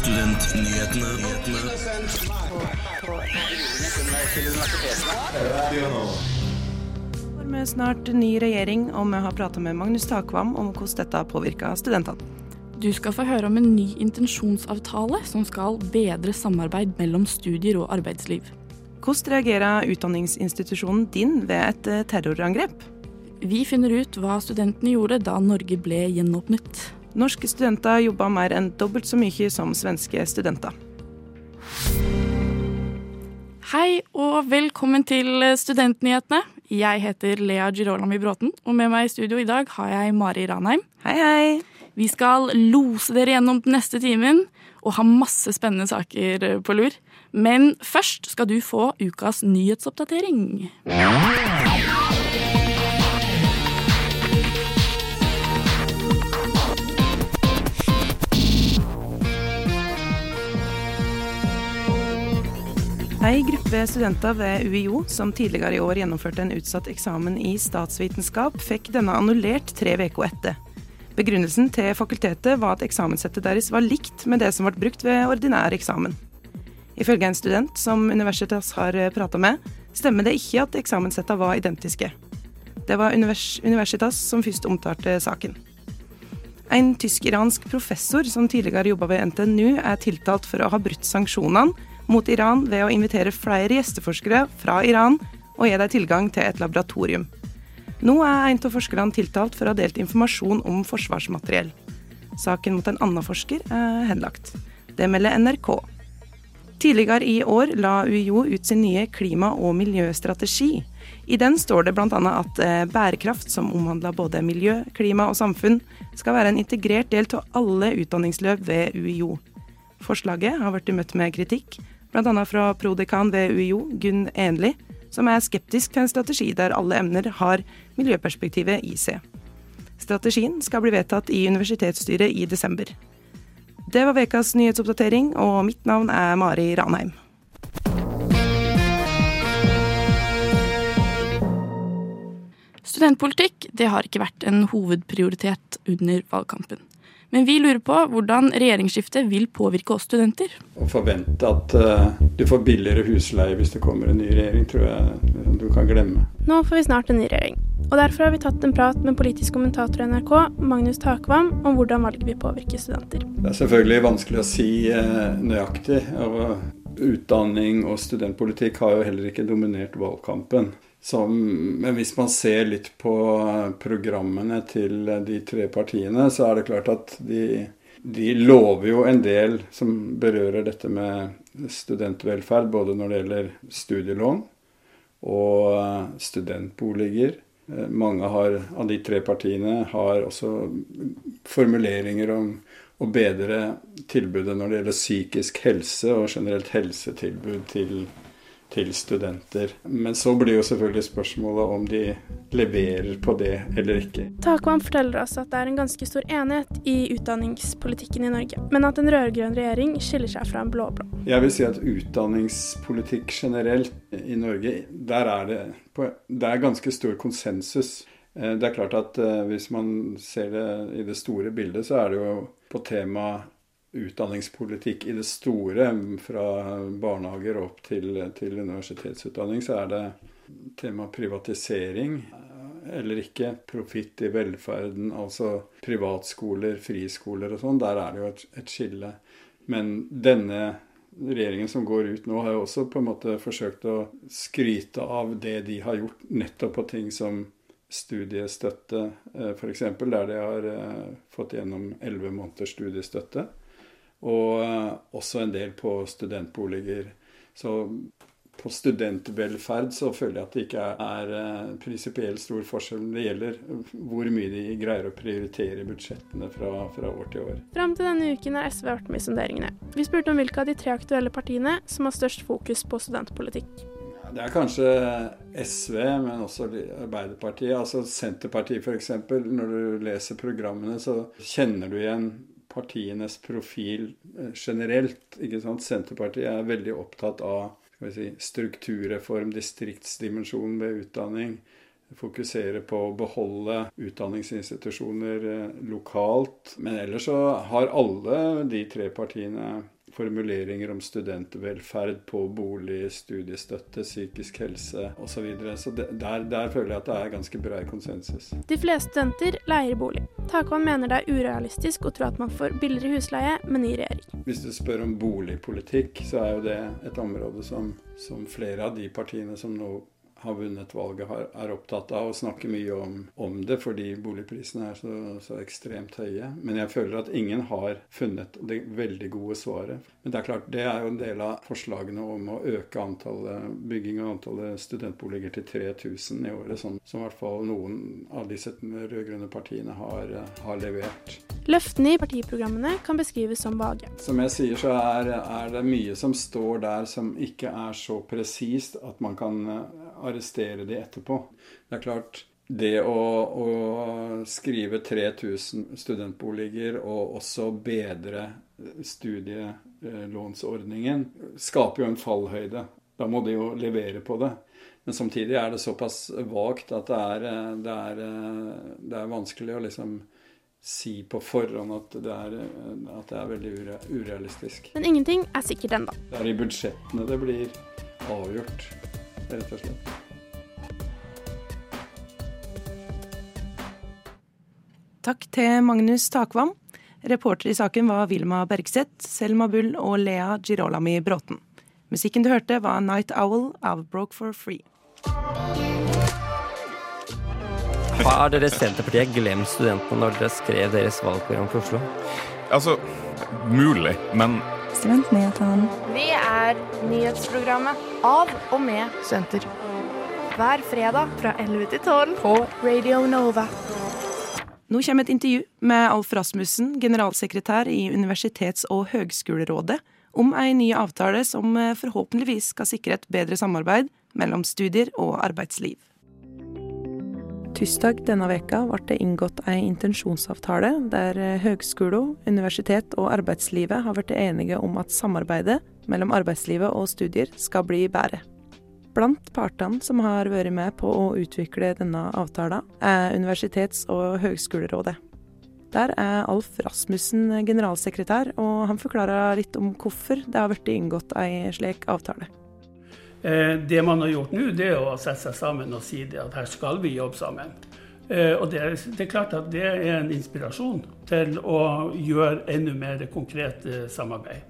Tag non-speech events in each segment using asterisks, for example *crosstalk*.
Studentnyhetene. vi snart ny regjering, og vi har prata med Magnus Takvam om hvordan dette har påvirka studentene. Du skal få høre om en ny intensjonsavtale som skal bedre samarbeid mellom studier og arbeidsliv. Hvordan reagerer utdanningsinstitusjonen din ved et eh, terrorangrep? Vi finner ut hva studentene gjorde da Norge ble gjenåpnet. Norske studenter jobber mer enn dobbelt så mye som svenske studenter. Hei og velkommen til Studentnyhetene. Jeg heter Lea Girolami Bråten, og med meg i studio i dag har jeg Mari Ranheim. Hei, hei! Vi skal lose dere gjennom den neste timen og ha masse spennende saker på lur. Men først skal du få ukas nyhetsoppdatering. Ei gruppe studenter ved UiO som tidligere i år gjennomførte en utsatt eksamen i statsvitenskap, fikk denne annullert tre uker etter. Begrunnelsen til fakultetet var at eksamenssettet deres var likt med det som ble brukt ved ordinær eksamen. Ifølge en student som Universitas har prata med, stemmer det ikke at eksamenssettene var identiske. Det var Univers Universitas som først omtalte saken. En tysk-iransk professor som tidligere jobba ved NTNU, er tiltalt for å ha brutt sanksjonene mot Iran ved å invitere flere gjesteforskere fra Iran og gi dem tilgang til et laboratorium. Nå er en av forskerne tiltalt for å ha delt informasjon om forsvarsmateriell. Saken mot en annen forsker er henlagt. Det melder NRK. Tidligere i år la UiO ut sin nye klima- og miljøstrategi. I den står det bl.a. at eh, bærekraft, som omhandler både miljø, klima og samfunn, skal være en integrert del av alle utdanningsløp ved UiO. Forslaget har blitt møtt med kritikk, bl.a. fra prodekan ved UiO, Gunn Enli, som er skeptisk til en strategi der alle emner har miljøperspektivet i seg. Strategien skal bli vedtatt i universitetsstyret i desember. Det var ukas nyhetsoppdatering, og mitt navn er Mari Ranheim. Studentpolitikk det har ikke vært en hovedprioritet under valgkampen. Men vi lurer på hvordan regjeringsskiftet vil påvirke oss studenter. Å forvente at uh, du får billigere husleie hvis det kommer en ny regjering, tror jeg du kan glemme. Nå får vi snart en ny regjering. Og Derfor har vi tatt en prat med politisk kommentator i NRK, Magnus Takvam, om hvordan valget vil påvirke studenter. Det er selvfølgelig vanskelig å si uh, nøyaktig. og Utdanning og studentpolitikk har jo heller ikke dominert valgkampen. Som, men hvis man ser litt på programmene til de tre partiene, så er det klart at de, de lover jo en del som berører dette med studentvelferd, både når det gjelder studielån og studentboliger. Mange har, av de tre partiene har også formuleringer om å bedre tilbudet når det gjelder psykisk helse og generelt helsetilbud til til studenter. Men så blir jo selvfølgelig spørsmålet om de leverer på det eller ikke. Takvam forteller oss at det er en ganske stor enighet i utdanningspolitikken i Norge, men at en rød-grønn regjering skiller seg fra en blå-blå. Jeg vil si at utdanningspolitikk generelt i Norge, der er det, på, det er ganske stor konsensus. Det er klart at hvis man ser det i det store bildet, så er det jo på temaet utdanningspolitikk i det store, fra barnehager opp til, til universitetsutdanning, så er det tema privatisering eller ikke. Profitt i velferden, altså privatskoler, friskoler og sånn. Der er det jo et, et skille. Men denne regjeringen som går ut nå, har jo også på en måte forsøkt å skryte av det de har gjort nettopp på ting som studiestøtte, f.eks., der de har fått gjennom elleve måneders studiestøtte. Og også en del på studentboliger. Så på studentvelferd så føler jeg at det ikke er uh, prinsipielt stor forskjell. Det gjelder hvor mye de greier å prioritere budsjettene fra, fra år til år. Fram til denne uken har SV vært med i sonderingene. Vi spurte om hvilke av de tre aktuelle partiene som har størst fokus på studentpolitikk. Det er kanskje SV, men også Arbeiderpartiet. Altså Senterpartiet f.eks. Når du leser programmene, så kjenner du igjen partienes profil generelt. ikke sant? Senterpartiet er veldig opptatt av si, strukturreform, distriktsdimensjonen ved utdanning. fokusere på å beholde utdanningsinstitusjoner lokalt. Men ellers så har alle de tre partiene formuleringer om studentvelferd på bolig, studiestøtte, psykisk helse osv. Så, videre. så det, der, der, føler jeg at det er ganske bred konsensus. De fleste studenter leier bolig. Takvann mener det er urealistisk å tro at man får billigere husleie med ny regjering. Hvis du spør om boligpolitikk, så er jo det et område som, som flere av de partiene som nå har vunnet valget, har, er opptatt av å snakke mye om, om det fordi boligprisene er så, så, ekstremt høye. Men jeg føler at ingen har funnet det veldig gode svaret. Men det er klart, det er jo en del av forslagene om å øke antallet, bygging av antallet studentboliger til 3000 i året, som, som i hvert fall noen av disse rød-grønne partiene har, har levert. Løftene i partiprogrammene kan beskrives som vage. Som jeg sier, så er, er det mye som står der som ikke er så presist at man kan arrestere de etterpå. Det er klart, det å, å, skrive 3000 studentboliger og også bedre studielånsordningen skaper jo en fallhøyde. Da må de jo levere på det. Men samtidig er det såpass vagt at det er, det er, det er vanskelig å liksom si på forhånd at det er, at det er veldig urealistisk. Men ingenting er sikkert ennå. Det er i budsjettene det blir avgjort rett og slett. Takk til Magnus Takvam. Reporter i saken var Vilma Bergseth, Selma Bull og Lea Girolami Bråten. Musikken du hørte, var Night Owl av Broke for Free. Har dere Senterpartiet glemt studentene når dere skrev deres valgprogram for Oslo? Altså, mulig, men Studentnyhetene. Vi er nyhetsprogrammet av og med studenter. Hver fredag fra 11 til 12 på Radio Nova. Nå kommer et intervju med Alf Rasmussen, generalsekretær i Universitets- og høgskolerådet, om en ny avtale som forhåpentligvis skal sikre et bedre samarbeid mellom studier og arbeidsliv. Tirsdag denne veka ble det inngått en intensjonsavtale der høgskoler, universitet og arbeidslivet har blitt enige om at samarbeidet mellom arbeidslivet og studier skal bli bedre. Blant partene som har vært med på å utvikle denne avtalen, er Universitets- og høgskolerådet. Der er Alf Rasmussen generalsekretær, og han forklarer litt om hvorfor det har blitt inngått en slik avtale. Det man har gjort nå, det er å sette seg sammen og si at her skal vi jobbe sammen. Og det, det, er klart at det er en inspirasjon til å gjøre enda mer konkret samarbeid.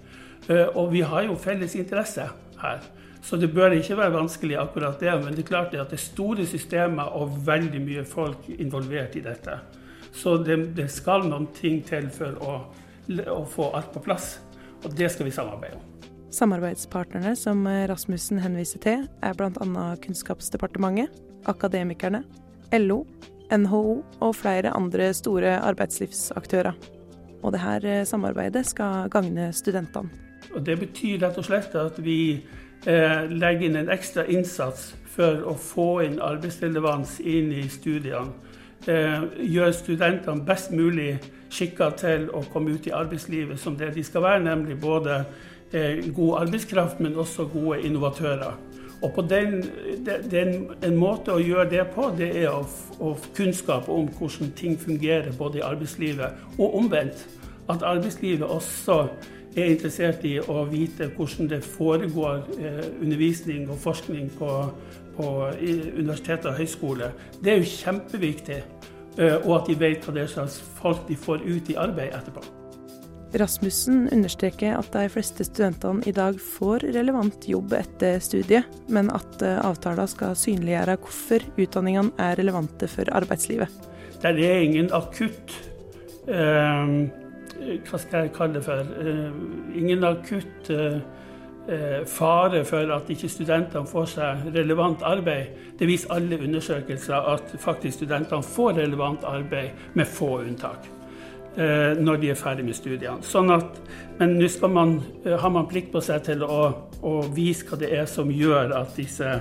Og vi har jo felles interesse her. Så det bør ikke være vanskelig akkurat det. Men det er klart at det er store systemer og veldig mye folk involvert i dette. Så det, det skal noen ting til for å, å få alt på plass. Og det skal vi samarbeide om. Samarbeidspartnerne som Rasmussen henviser til, er bl.a. Kunnskapsdepartementet, Akademikerne, LO, NHO og flere andre store arbeidslivsaktører. Og dette samarbeidet skal gagne studentene. Og Det betyr rett og slett at vi eh, legger inn en ekstra innsats for å få inn arbeidsrelevans inn i studiene. Eh, gjør studentene best mulig skikka til å komme ut i arbeidslivet som det de skal være, nemlig både god arbeidskraft, men også gode innovatører. Og på den, den, En måte å gjøre det på, det er å få kunnskap om hvordan ting fungerer både i arbeidslivet og omvendt. At arbeidslivet også er interessert i å vite hvordan det foregår eh, undervisning og forskning på, på universiteter og høyskole. Det er jo kjempeviktig. Eh, og at de vet hva det er slags folk de får ut i arbeid etterpå. Rasmussen understreker at de fleste studentene i dag får relevant jobb etter studiet, men at avtalen skal synliggjøre hvorfor utdanningene er relevante for arbeidslivet. Det er ingen akutt eh, Hva skal jeg kalle det for? Eh, ingen akutt eh, fare for at ikke studentene får seg relevant arbeid. Det viser alle undersøkelser at faktisk studentene får relevant arbeid, med få unntak når de er ferdig med studiene. Sånn at, men nå skal man, har man plikt på seg til å, å, vise hva det er som gjør at disse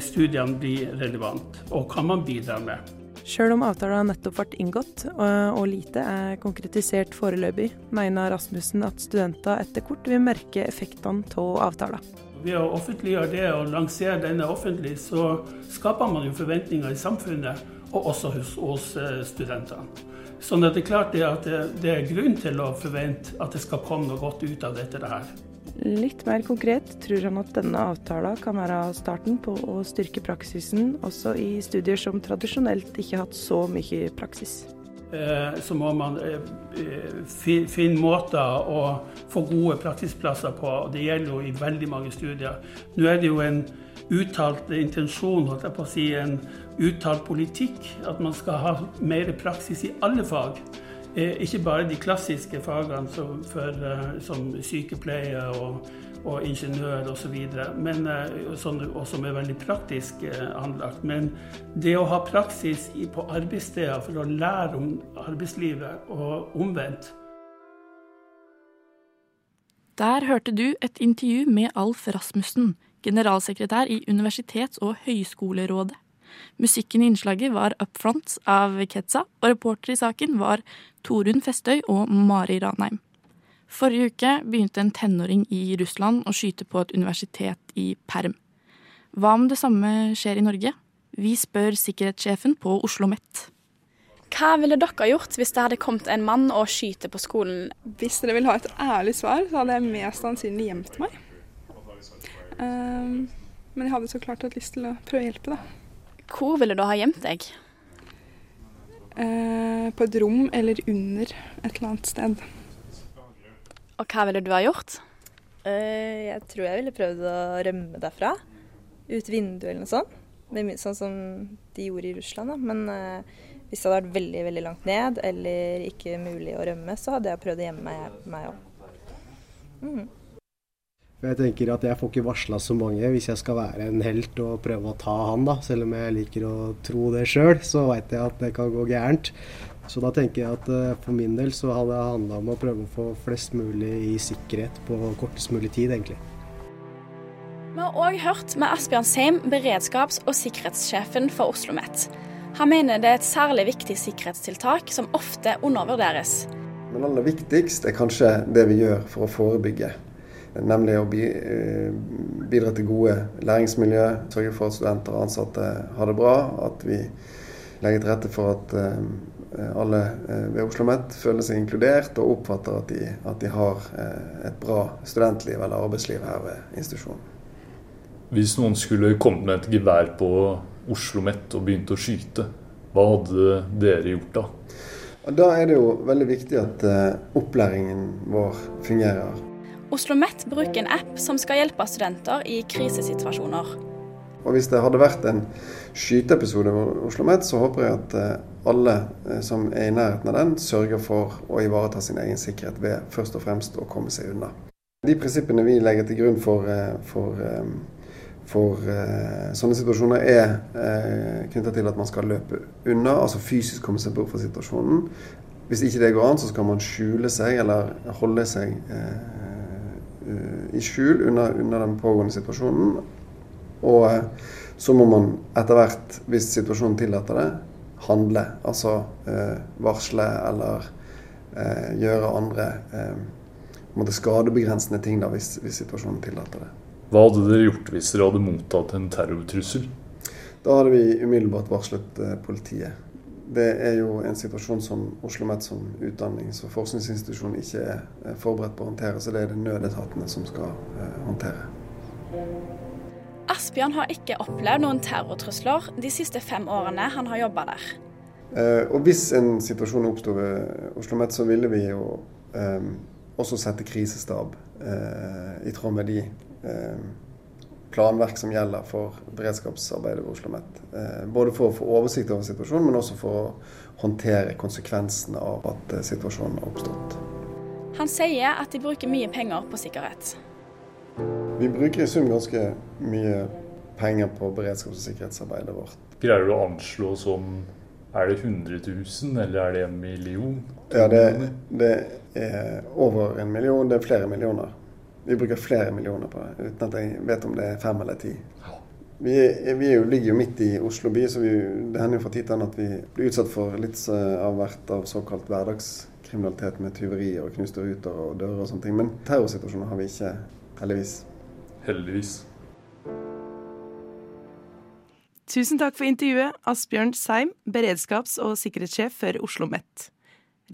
studiene blir relevante, og hva man bidrar med. Sjøl om avtalen nettopp ble inngått, og lite er konkretisert foreløpig, mener Rasmussen at studenter etter kort vil merke effektene av avtalen. ved å offentliggjøre det og lansere denne offentlig, så skaper man jo forventninger i samfunnet, og også hos, hos eh, studentene. Sånn at det er klart det at det, det, er grunn til å forvente at det skal komme noe godt ut av dette her. Litt mer konkret tror han at denne avtalen kan være starten på å styrke praksisen også i studier som tradisjonelt ikke har hatt så mye praksis. Eh, så må man eh, finne måter å få gode praksisplasser på. Det gjelder jo i veldig mange studier. Nå er det jo en uttalt intensjon, holdt jeg på å si, en uttalt politikk. At man skal ha mer praksis i alle fag. Eh, ikke bare de klassiske fagene som, for, eh, som sykepleie og, og ingeniør osv., sånn, og som er veldig praktisk eh, anlagt. Men det å ha praksis på arbeidssteder for å lære om arbeidslivet, og omvendt. Der hørte du et intervju med Alf Rasmussen, generalsekretær i Universitets- og høyskolerådet. Musikken i innslaget var Upfront av Ketza, og reporter i saken var Torunn Festøy og Mari Ranheim. Forrige uke begynte en tenåring i Russland å skyte på et universitet i Perm. Hva om det samme skjer i Norge? Vi spør sikkerhetssjefen på Oslo OsloMet. Hva ville dere gjort hvis det hadde kommet en mann og skyter på skolen? Hvis dere vil ha et ærlig svar, så hadde jeg mest sannsynlig gjemt meg. Um, men jeg hadde så klart hatt lyst til å prøve å hjelpe, da. Hvor ville du ha gjemt deg? Uh, på et rom eller under et eller annet sted. Og hva ville du ha gjort? Uh, jeg tror jeg ville prøvd å rømme derfra. Ut vinduet eller noe sånt. Sånn som de gjorde i Russland. Da. Men uh, hvis det hadde vært veldig veldig langt ned eller ikke mulig å rømme, så hadde jeg prøvd å gjemme meg opp. Mm. Jeg tenker at jeg får ikke varsla så mange hvis jeg skal være en helt og prøve å ta han, da. Selv om jeg liker å tro det sjøl, så veit jeg at det kan gå gærent. Så da tenker jeg at uh, for min del så hadde det handla om å prøve å få flest mulig i sikkerhet på kortest mulig tid, egentlig. Vi har òg hørt med Asbjørn Seim, beredskaps- og sikkerhetssjefen for Oslo OsloMet. Han mener det er et særlig viktig sikkerhetstiltak som ofte undervurderes. Men aller viktigst er kanskje det vi gjør for å forebygge. Nemlig å eh, bidra til gode læringsmiljø, sørge for at studenter og ansatte har det bra. At vi legger til rette for at eh, alle eh, ved Oslo OsloMet føler seg inkludert og oppfatter at de, at de har et bra studentliv eller arbeidsliv her ved institusjonen. Hvis noen skulle kommet med et gevær på Oslo OsloMet og begynt å skyte, hva hadde dere gjort da? Da er det jo veldig viktig at opplæringen vår fungerer. Oslo OsloMet bruker en app som skal hjelpe studenter i krisesituasjoner. Og Hvis det hadde vært en skyteepisode ved OsloMet, så håper jeg at eh, alle eh, som er i nærheten av den, sørger for å ivareta sin egen sikkerhet ved først og fremst å komme seg unna. De prinsippene vi legger til grunn for, eh, for, for sånne situasjoner, er knytta til at man skal løpe unna, altså fysisk komme seg bort fra situasjonen. Hvis ikke det går an, så skal man skjule seg eller holde seg i skjul under, under, den pågående situasjonen. Og eh, så må man etter hvert, hvis situasjonen tillater det, handle. Altså eh, varsle eller eh, gjøre andre eh, skadebegrensende ting da, hvis, hvis, situasjonen tillater det. Hva hadde dere gjort hvis dere hadde mottatt en terrortrussel? Da hadde vi umiddelbart varslet eh, politiet. Det er jo en situasjon som Oslo OsloMet som utdannings- og forskningsinstitusjon ikke er forberedt på å håndtere, så det er det nødetatene som skal eh, håndtere. Asbjørn har ikke opplevd noen terrortrusler de siste fem årene han har jobba der. Eh, og hvis en situasjon oppsto ved Oslo OsloMet, så ville vi jo eh, også sette krisestab eh, i tråd med de eh, planverk som gjelder for beredskapsarbeidet ved Oslo OsloMet. Eh, både for å få oversikt over situasjonen, men også for å håndtere konsekvensene av at eh, situasjonen har oppstått. Han sier at de bruker mye penger på sikkerhet. Vi bruker i sum ganske mye penger på beredskaps- og sikkerhetsarbeidet vårt. Greier du å anslå som er det 100 000, eller er det en million? Ja, det, det, er over en million. Det er flere millioner. Vi bruker flere millioner på det, uten at jeg vet om det er fem eller ti. Vi, vi jo, ligger jo midt i Oslo by, så vi, det hender jo fra tid til annen at vi blir utsatt for litt av hvert av såkalt hverdagskriminalitet med tyverier og knuste ruter og dører og sånne ting. Men terrorsituasjoner har vi ikke, heldigvis. Heldigvis. Tusen takk for intervjuet, Asbjørn Seim, beredskaps- og sikkerhetssjef for Oslo OsloMet.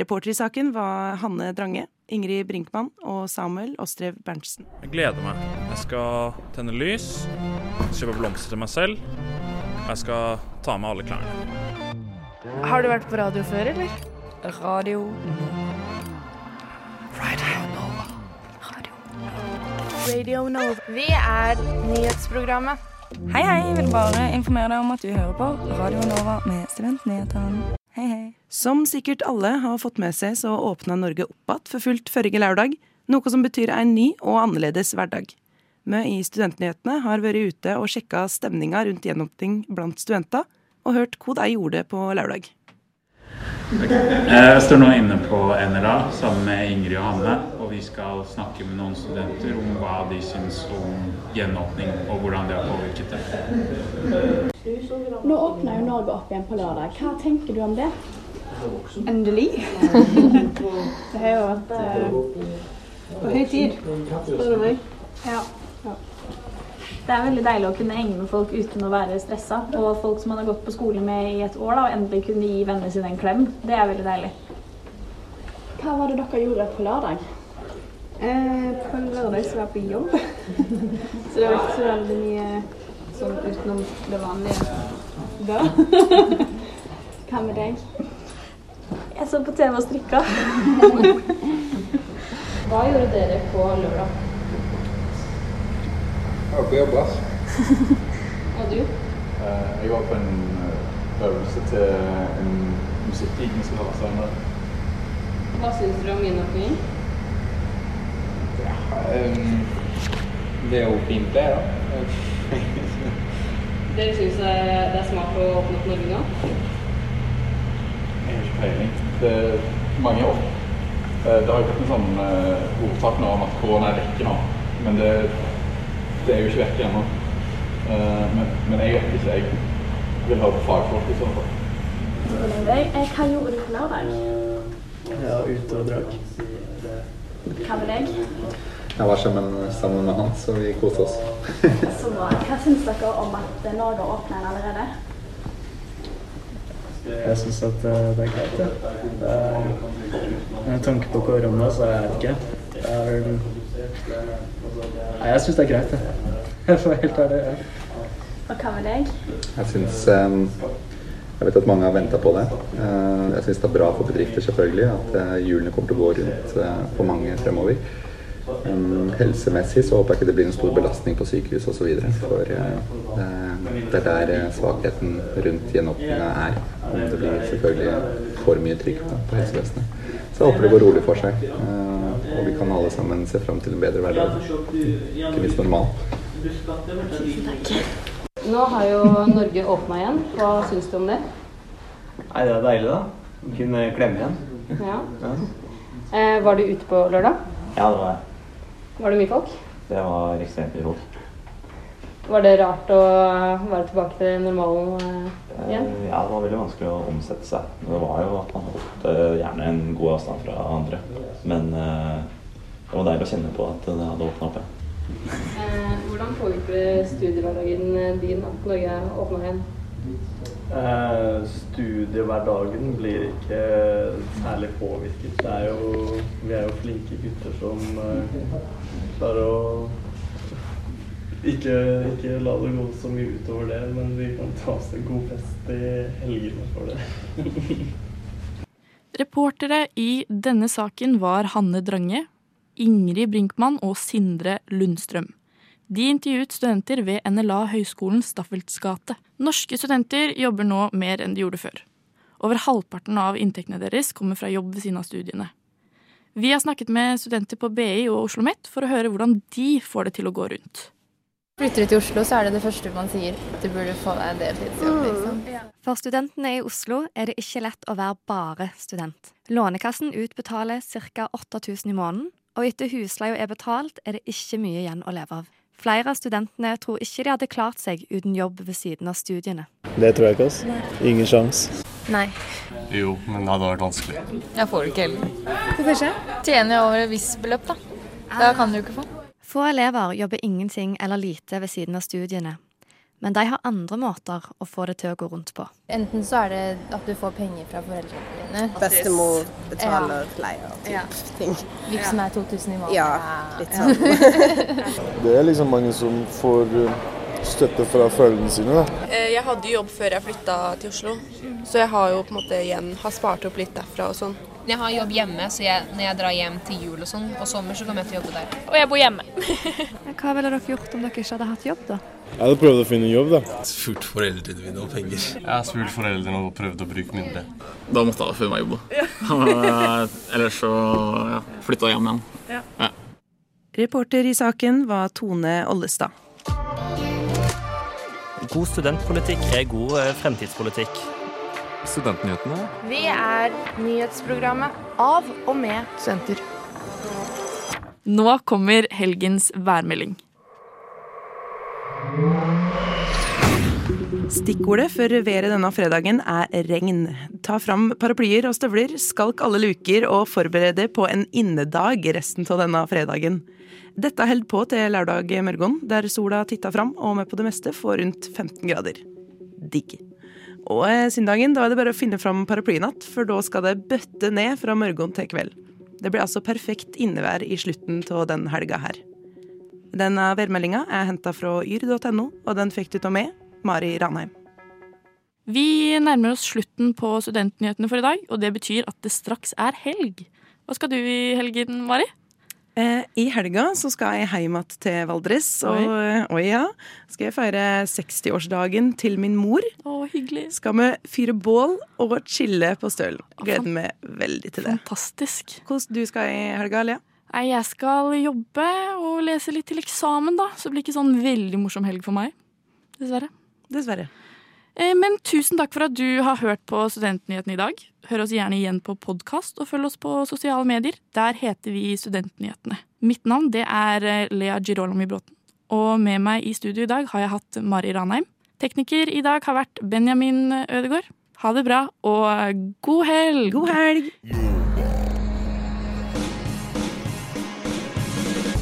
Reporter i saken var Hanne Drange, Ingrid Brinkmann og Samuel Ostrev Berntsen. Jeg gleder meg. Jeg skal tenne lys, kjøpe blomster til meg selv. Og jeg skal ta med alle klærne. Har du vært på radio før, eller? Radio Radio Nova. Radio Nova. Vi er nyhetsprogrammet. Hei, hei. Jeg vil bare informere deg om at du hører på Radio Nova med Studentnyhetene. Hei, hei. Som sikkert alle har fått med seg, så åpna Norge opp igjen for fullt forrige lørdag. Noe som betyr en ny og annerledes hverdag. Vi i Studentnyhetene har vært ute og sjekka stemninga rundt gjenåpning blant studenter, og hørt hva de gjorde på lørdag. Jeg står nå inne på NLA sammen med Ingrid og Hanne, og vi skal snakke med noen studenter om hva de syns om gjenåpning, og hvordan det har påvirket det. Nå åpner jo Norge opp igjen på lørdag. Hva tenker du om det? Endelig. *laughs* Det har jo vært eh, På høy tid, spør du meg. Ja. Det er veldig deilig å kunne henge med folk uten å være stressa. Og folk som man har gått på skole med i et år, da, og endelig kunne gi vennene sine en klem. Det er veldig deilig. Hva var det dere gjorde på lørdag? Eh, på lørdag så var jeg på jobb. *laughs* så det var ikke så veldig mye sånn utenom det vanlige da. *laughs* Hva med deg? Jeg så på TV og strikka. *laughs* Hva gjorde dere på lørdag? Jeg var på jobb, ass. Og du? Eh, Jeg var på en eh, øvelse til en musikkgig vi skal ha senere. Hva syns dere om min Um, det er jo det, da. *laughs* Dere syns det er smart å åpne opp Norge nå? Jeg har ikke peiling. Det er mange år. Eh, Det har jo blitt en sånn eh, ordtak nå om at korona er vekke nå, men det, det er jo ikke vekke ennå. Eh, Men, men jeg vet ikke. Jeg vil høre på fagfolk i så fall. Hva gjorde du på lørdag? Ja, ute og drakk. Hva med deg? Jeg var sammen, sammen med han, så vi koste oss. Så bra. Hva syns dere om at Norge åpner allerede? Jeg syns at eh, det er greit, ja. Det er, med tanke på korona, så er det ikke. Det er Nei, jeg syns det er greit, *laughs* jeg. Jeg være helt ærlig. Ja. Og hva med deg? Jeg syns eh, Jeg vet at mange har venta på det. Eh, Jeg syns det er bra for bedrifter selvfølgelig at eh, hjulene kommer til å gå rundt eh, for mange fremover. Helsemessig så håper jeg ikke det blir en stor belastning på sykehus osv. For det er der svakheten rundt gjenåpninga er. Det blir selvfølgelig for mye trykk på, helsevesenet. Så jeg håper det går rolig for seg. Og vi kan alle sammen se fram til en bedre hverdag. Ikke minst normal. Tusen takk. Nå har jo Norge åpna igjen. Hva syns du om det? Nei, det er deilig, da. Å Kunne klemme igjen. Ja. Ja, Eh, var du ute på lørdag? ja det var jeg. Var det mye folk? Det var ekstremt mye folk. Var det rart å være tilbake til normalen eh, igjen? Ja, det var veldig vanskelig å omsette seg. Det var jo at man holdt eh, gjerne en god avstand fra andre. Men eh, det var deilig å kjenne på at det hadde åpna opp igjen. Eh, hvordan påvirker det studiehverdagen eh, din at Norge åpna igjen? Eh, studiehverdagen blir ikke særlig påvirket. Det er jo, vi er jo flinke gutter som eh, klarer å ikke, ikke la det gå så mye utover det, men vi kan ta oss en god fest i helgene for det. Reportere i denne saken var Hanne Drange, Ingrid Brinkmann og Sindre Lundstrøm. De intervjuet studenter ved NLA Høgskolen Staffelts gate. Norske studenter jobber nå mer enn de gjorde før. Over halvparten av inntektene deres kommer fra jobb ved siden av studiene. Vi har snakket med studenter på BI og Oslo OsloMet for å høre hvordan de får det til å gå rundt. Flytter du til Oslo, så er det det første man sier. Du burde få deg en deltidsjobb, liksom. For studentene i Oslo er det ikke lett å være bare student. Lånekassen utbetaler ca. 8000 i måneden, og etter husleia er betalt, er det ikke mye igjen å leve av. Flere av studentene tror ikke de hadde klart seg uten jobb ved siden av studiene. Det tror jeg ikke, altså. Ingen sjans. Nei. Jo, men det hadde vært vanskelig. Jeg får det ikke heller. Hvorfor ikke? Tjener jeg over et visst beløp, da. Da kan du ikke få. Få elever jobber ingenting eller lite ved siden av studiene. Men de har andre måter å få det til å gå rundt på. Enten så er det at du får penger fra foreldrene dine. Bestemor betaler leier og Ja. ting. Vips meg 2000 i måneden. Ja, litt sånn. *laughs* Det er liksom mange som får eh, støtte fra foreldrene sine. da. Eh, Jeg hadde jobb før jeg flytta til Oslo, så jeg har jo på en måte igjen har spart opp litt derfra og sånn. Jeg har jobb hjemme, så jeg, når jeg drar hjem til jul og sånn, og sommer, så kommer jeg til å jobbe der. Og jeg bor hjemme. *laughs* Hva ville dere gjort om dere ikke hadde hatt jobb, da? Jeg hadde prøvd å finne jobb, da. Spurt foreldrene mine om penger. Jeg har spurt foreldrene og prøvd å bruke mindre. Da måtte jeg finne meg jobb, da. *laughs* Ellers så ja, flytta jeg hjem igjen. Ja. Ja. Reporter i saken var Tone Ollestad. God studentpolitikk er god eh, fremtidspolitikk. Studentnyhetene. Vi er nyhetsprogrammet av og med studenter. Nå kommer helgens værmelding. Stikkordet for været denne fredagen er regn. Ta fram paraplyer og støvler, skalk alle luker og forbered deg på en innedag resten av denne fredagen. Dette holder på til lørdag morgen, der sola titter fram og vi på det meste får rundt 15 grader. Digg. Og eh, søndagen da er det bare å finne fram paraplyen igjen, for da skal det bøtte ned fra morgen til kveld. Det blir altså perfekt innevær i slutten av den helga her. Denne værmeldinga er henta fra yr.no, og den fikk du av meg, Mari Ranheim. Vi nærmer oss slutten på studentnyhetene for i dag, og det betyr at det straks er helg. Hva skal du i helgen, Mari? Eh, I helga så skal jeg hjem igjen til Valdres, og Oi. oi ja, skal jeg feire 60-årsdagen til min mor. Å, hyggelig. Skal vi fyre bål og chille på Stølen. Gleder meg veldig til det. Fantastisk. Hvordan du skal i helga, Lea? Nei, jeg skal jobbe og lese litt til eksamen, da. Så det blir ikke sånn veldig morsom helg for meg. Dessverre. Dessverre. Eh, Men tusen takk for at du har hørt på Studentnyhetene i dag. Hør oss gjerne igjen på podkast, og følg oss på sosiale medier. Der heter vi Studentnyhetene. Mitt navn det er eh, Lea Girolami Bråten. Og med meg i studio i dag har jeg hatt Mari Ranheim. Tekniker i dag har vært Benjamin Ødegaard. Ha det bra, og god helg! God helg!